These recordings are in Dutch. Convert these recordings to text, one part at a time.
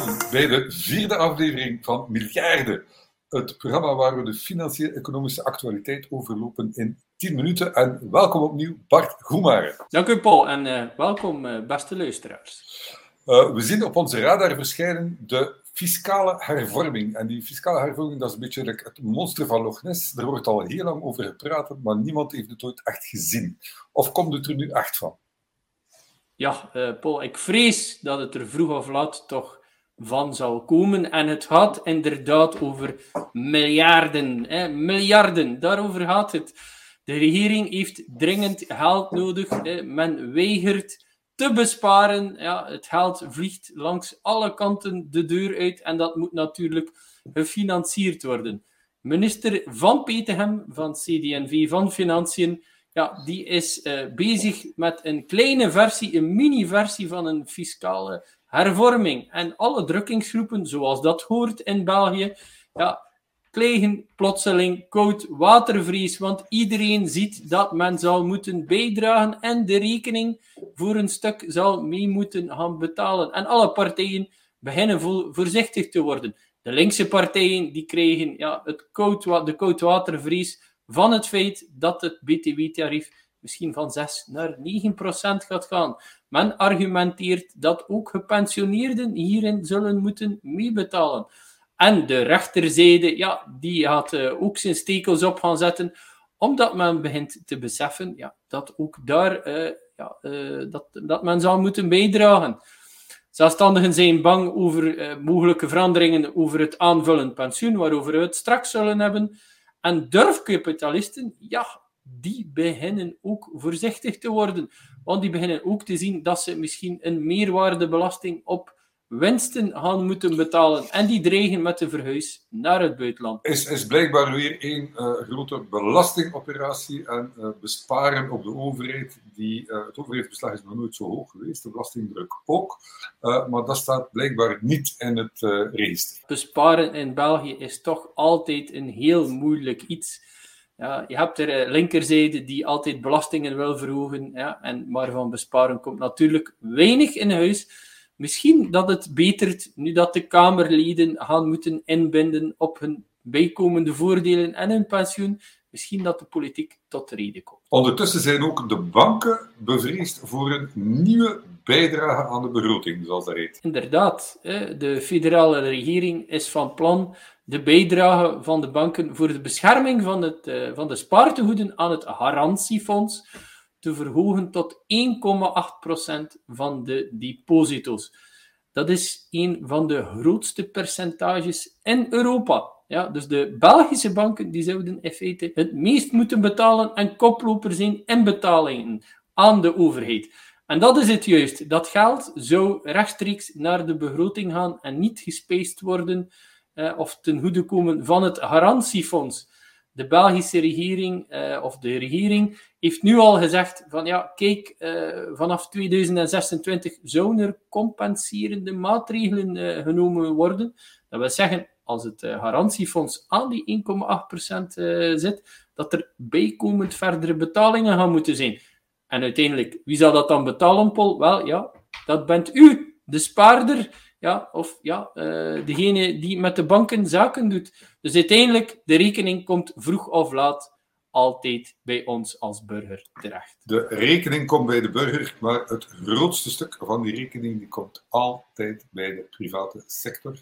Welkom bij de vierde aflevering van Miljarden. Het programma waar we de financieel-economische actualiteit overlopen in 10 minuten. En welkom opnieuw Bart Goemaren. Dank u Paul en uh, welkom uh, beste luisteraars. Uh, we zien op onze radar verschijnen de fiscale hervorming. En die fiscale hervorming dat is een beetje het monster van Loch Ness. Er wordt al heel lang over gepraat, maar niemand heeft het ooit echt gezien. Of komt het er nu echt van? Ja, Paul, ik vrees dat het er vroeg of laat toch van zal komen. En het gaat inderdaad over miljarden. Hè? Miljarden, daarover gaat het. De regering heeft dringend geld nodig. Hè? Men weigert te besparen. Ja, het geld vliegt langs alle kanten de deur uit en dat moet natuurlijk gefinancierd worden. Minister Van Petegem van CD&V van Financiën ja, die is uh, bezig met een kleine versie, een mini-versie van een fiscale hervorming. En alle drukkingsgroepen, zoals dat hoort in België, ja, kregen plotseling koud watervrees, want iedereen ziet dat men zal moeten bijdragen en de rekening voor een stuk zal mee moeten gaan betalen. En alle partijen beginnen voorzichtig te worden. De linkse partijen die krijgen ja, het koud, de koudwatervrees van het feit dat het BTW-tarief misschien van 6 naar 9 procent gaat gaan. Men argumenteert dat ook gepensioneerden hierin zullen moeten meebetalen. En de rechterzijde, ja, die gaat uh, ook zijn stekels op gaan zetten, omdat men begint te beseffen ja, dat ook daar uh, ja, uh, dat, dat men zal moeten bijdragen. Zelfstandigen zijn bang over mogelijke veranderingen over het aanvullend pensioen, waarover we het straks zullen hebben. En durfkapitalisten, ja, die beginnen ook voorzichtig te worden. Want die beginnen ook te zien dat ze misschien een meerwaardebelasting op winsten gaan moeten betalen. En die dreigen met de verhuis naar het buitenland. Is, is blijkbaar weer één uh, grote belastingoperatie en uh, besparen op de overheid. Die, uh, het overheidsbeslag is nog nooit zo hoog geweest, de belastingdruk ook. maar dat staat blijkbaar niet in het register. Besparen in België is toch altijd een heel moeilijk iets. Ja, je hebt er linkerzijde die altijd belastingen wil verhogen, ja, en, maar van besparen komt natuurlijk weinig in huis. Misschien dat het betert nu dat de Kamerleden gaan moeten inbinden op hun bijkomende voordelen en hun pensioen. Misschien dat de politiek tot reden komt. Ondertussen zijn ook de banken bevreesd voor een nieuwe bijdrage aan de begroting, zoals dat heet. Inderdaad, de federale regering is van plan de bijdrage van de banken voor de bescherming van, het, eh, van de spaartegoeden aan het garantiefonds te verhogen tot 1,8% van de deposito's. Dat is een van de grootste percentages in Europa. Ja, dus de Belgische banken die zouden in feite het meest moeten betalen en koploper zijn in betalingen aan de overheid. En dat is het juist. Dat geld zou rechtstreeks naar de begroting gaan en niet gespaced worden eh, of ten goede komen van het garantiefonds de Belgische regering, uh, of de regering, heeft nu al gezegd van ja, kijk, uh, vanaf 2026 zouden er compenserende maatregelen uh, genomen worden. Dat wil zeggen, als het garantiefonds aan die 1,8% zit, dat er bijkomend verdere betalingen gaan moeten zijn. En uiteindelijk, wie zal dat dan betalen, Paul? Wel, ja, dat bent u, de spaarder, ja, of ja, uh, degene die met de banken zaken doet. Dus uiteindelijk, de rekening komt vroeg of laat altijd bij ons als burger terecht. De rekening komt bij de burger, maar het grootste stuk van die rekening die komt altijd bij de private sector.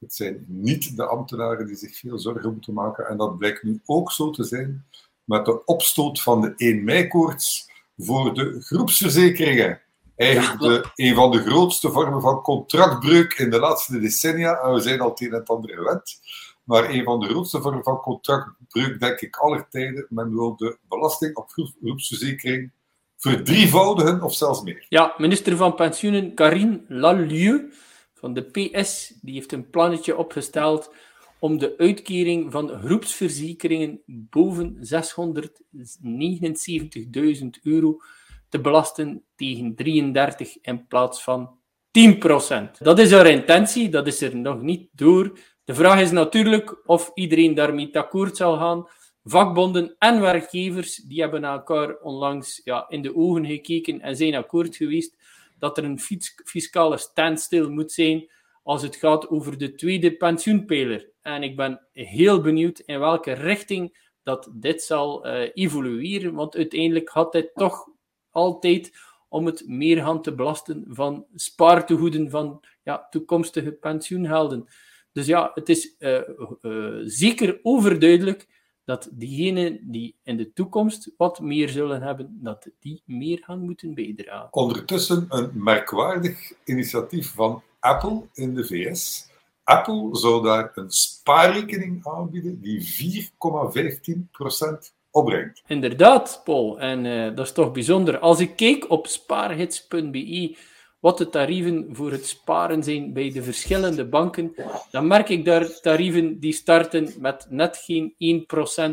Het zijn niet de ambtenaren die zich veel zorgen moeten maken. En dat blijkt nu ook zo te zijn met de opstoot van de 1 mei-koorts voor de groepsverzekeringen eigenlijk de, een van de grootste vormen van contractbreuk in de laatste decennia. En we zijn al het een en het ander gewend. Maar een van de grootste vormen van contractbreuk, denk ik, aller tijden. Men wil de belasting op groepsverzekering verdrievoudigen of zelfs meer. Ja, minister van Pensioenen Karine Lalieu van de PS, die heeft een plannetje opgesteld om de uitkering van groepsverzekeringen boven 679.000 euro te belasten tegen 33 in plaats van 10%. Dat is haar intentie, dat is er nog niet door. De vraag is natuurlijk of iedereen daarmee akkoord zal gaan. Vakbonden en werkgevers die hebben elkaar onlangs ja, in de ogen gekeken en zijn akkoord geweest dat er een fiscale standstill moet zijn als het gaat over de tweede pensioenpijler. En ik ben heel benieuwd in welke richting dat dit zal uh, evolueren, want uiteindelijk had dit toch altijd om het meer te belasten van spaartegoeden van ja, toekomstige pensioenhelden. Dus ja, het is uh, uh, zeker overduidelijk dat diegenen die in de toekomst wat meer zullen hebben, dat die meer gaan moeten bijdragen. Ondertussen een merkwaardig initiatief van Apple in de VS. Apple zou daar een spaarrekening aanbieden die 4,15% opbrengt. Inderdaad, Paul. En uh, dat is toch bijzonder. Als ik keek op spaarhits.be wat de tarieven voor het sparen zijn bij de verschillende banken, dan merk ik daar tarieven die starten met net geen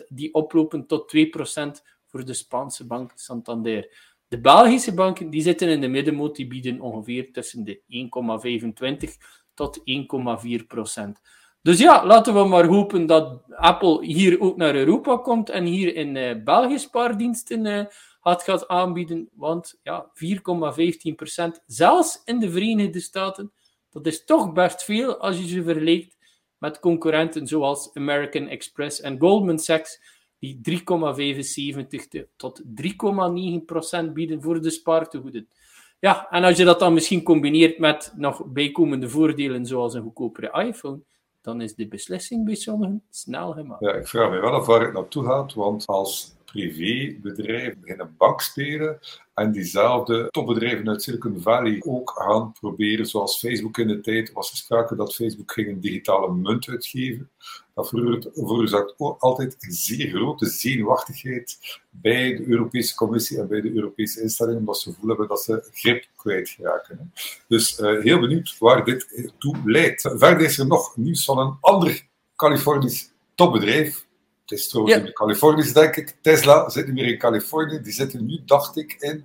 1%, die oplopen tot 2% voor de Spaanse bank Santander. De Belgische banken die zitten in de middenmoot, die bieden ongeveer tussen de 1,25 tot 1,4% Dus ja, laten we maar hopen dat Apple hier ook naar Europa komt en hier in uh, België spaardiensten uh, had gaat aanbieden. Want ja, 4,15% zelfs in de Verenigde Staten, dat is toch best veel als je ze vergelijkt met concurrenten zoals American Express en Goldman Sachs, die 3,75 tot 3,9% bieden voor de spaartegoeden. Ja, en als je dat dan misschien combineert met nog bijkomende voordelen zoals een goedkopere iPhone, dan is de beslissing bij sommigen snel gemaakt. Ja, ik vraag me wel af waar het naartoe gaat, want als privébedrijven beginnen bank spelen en diezelfde topbedrijven uit Silicon Valley ook gaan proberen, zoals Facebook in de tijd was er dat Facebook ging een digitale munt uitgeven. Dat veroorzaakt altijd een zeer grote zenuwachtigheid bij de Europese Commissie en bij de Europese instellingen, omdat ze voelen dat ze grip kwijtraken. Dus uh, heel benieuwd waar dit toe leidt. Verder is er nog nieuws van een ander Californisch topbedrijf, het is trouwens in Californië, denk ik. Tesla zit meer in Californië, die zitten nu, dacht ik, in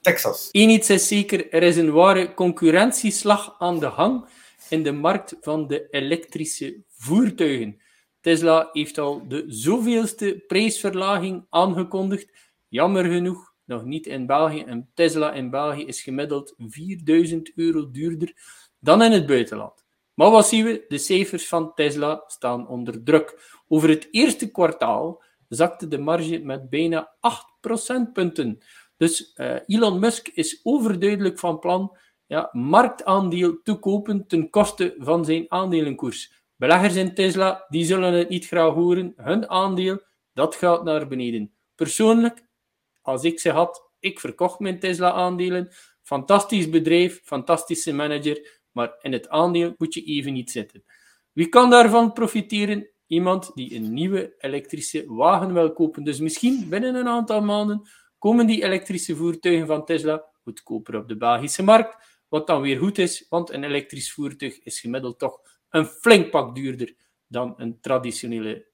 Texas. Eén iets is zeker, er is een ware concurrentieslag aan de hang in de markt van de elektrische voertuigen. Tesla heeft al de zoveelste prijsverlaging aangekondigd. Jammer genoeg, nog niet in België. Een Tesla in België is gemiddeld 4000 euro duurder dan in het buitenland. Maar wat zien we? De cijfers van Tesla staan onder druk. Over het eerste kwartaal zakte de marge met bijna 8 procentpunten. Dus uh, Elon Musk is overduidelijk van plan ja, marktaandeel te kopen ten koste van zijn aandelenkoers. Beleggers in Tesla die zullen het niet graag horen. Hun aandeel dat gaat naar beneden. Persoonlijk, als ik ze had, ik verkocht mijn Tesla-aandelen. Fantastisch bedrijf, fantastische manager, maar in het aandeel moet je even niet zitten. Wie kan daarvan profiteren? Iemand die een nieuwe elektrische wagen wil kopen. Dus misschien binnen een aantal maanden komen die elektrische voertuigen van Tesla goedkoper op de Belgische markt. Wat dan weer goed is, want een elektrisch voertuig is gemiddeld toch een flink pak duurder dan een traditionele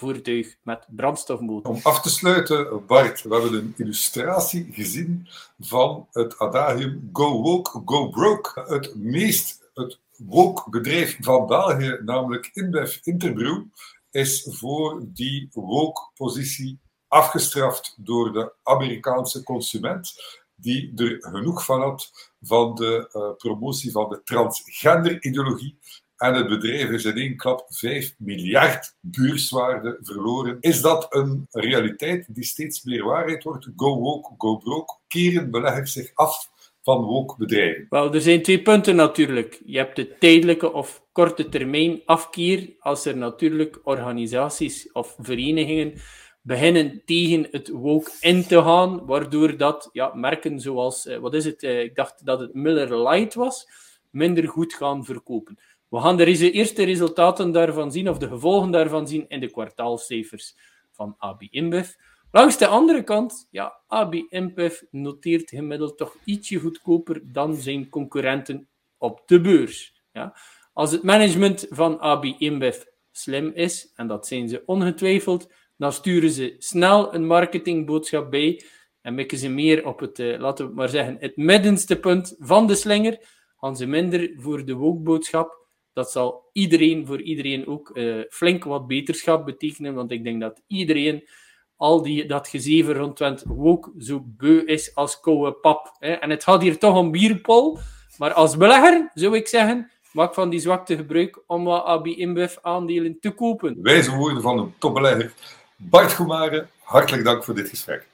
voertuig met brandstofmotor. Om af te sluiten, Bart, we hebben een illustratie gezien van het adagium Go Woke, Go Broke. Het meest het woke bedrijf van België, namelijk InBev Interbrew, is voor die woke positie afgestraft door de Amerikaanse consument, die er genoeg van had van de uh, promotie van de transgender ideologie en het bedrijf is in één klap 5 miljard beurswaarde verloren. Is dat een realiteit die steeds meer waarheid wordt? Go woke, go broke. Keren beleggers zich af van woke bedrijven? Wel, er zijn twee punten natuurlijk. Je hebt de tijdelijke of korte termijn afkeer als er natuurlijk organisaties of verenigingen beginnen tegen het woke in te gaan, waardoor dat ja, merken zoals, eh, wat is het, eh, ik dacht dat het Miller Light was, minder goed gaan verkopen. We gaan de eerste resultaten daarvan zien, of de gevolgen daarvan zien, in de kwartaalcijfers van AB InBev. Langs de andere kant, ja, AB InBev noteert gemiddeld toch ietsje goedkoper dan zijn concurrenten op de beurs. Ja. Als het management van AB InBev slim is, en dat zijn ze ongetwijfeld, dan sturen ze snel een marketingboodschap bij en mikken ze meer op het, uh, laten we maar zeggen, het middenste punt van de slinger, gaan ze minder voor de wookboodschap dat zal iedereen, voor iedereen ook uh, flink wat beterschap betekenen, want ik denk dat iedereen al die, dat gezeven rondwend ook zo beu is als koude pap. Hè. En het gaat hier toch om bierpol, maar als belegger zou ik zeggen, Maak van die zwakte gebruik om wat AB InBev aandelen te kopen. Wijze woorden van een topbelegger. Bart Goemare, hartelijk dank voor dit gesprek.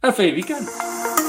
Een fijn weekend.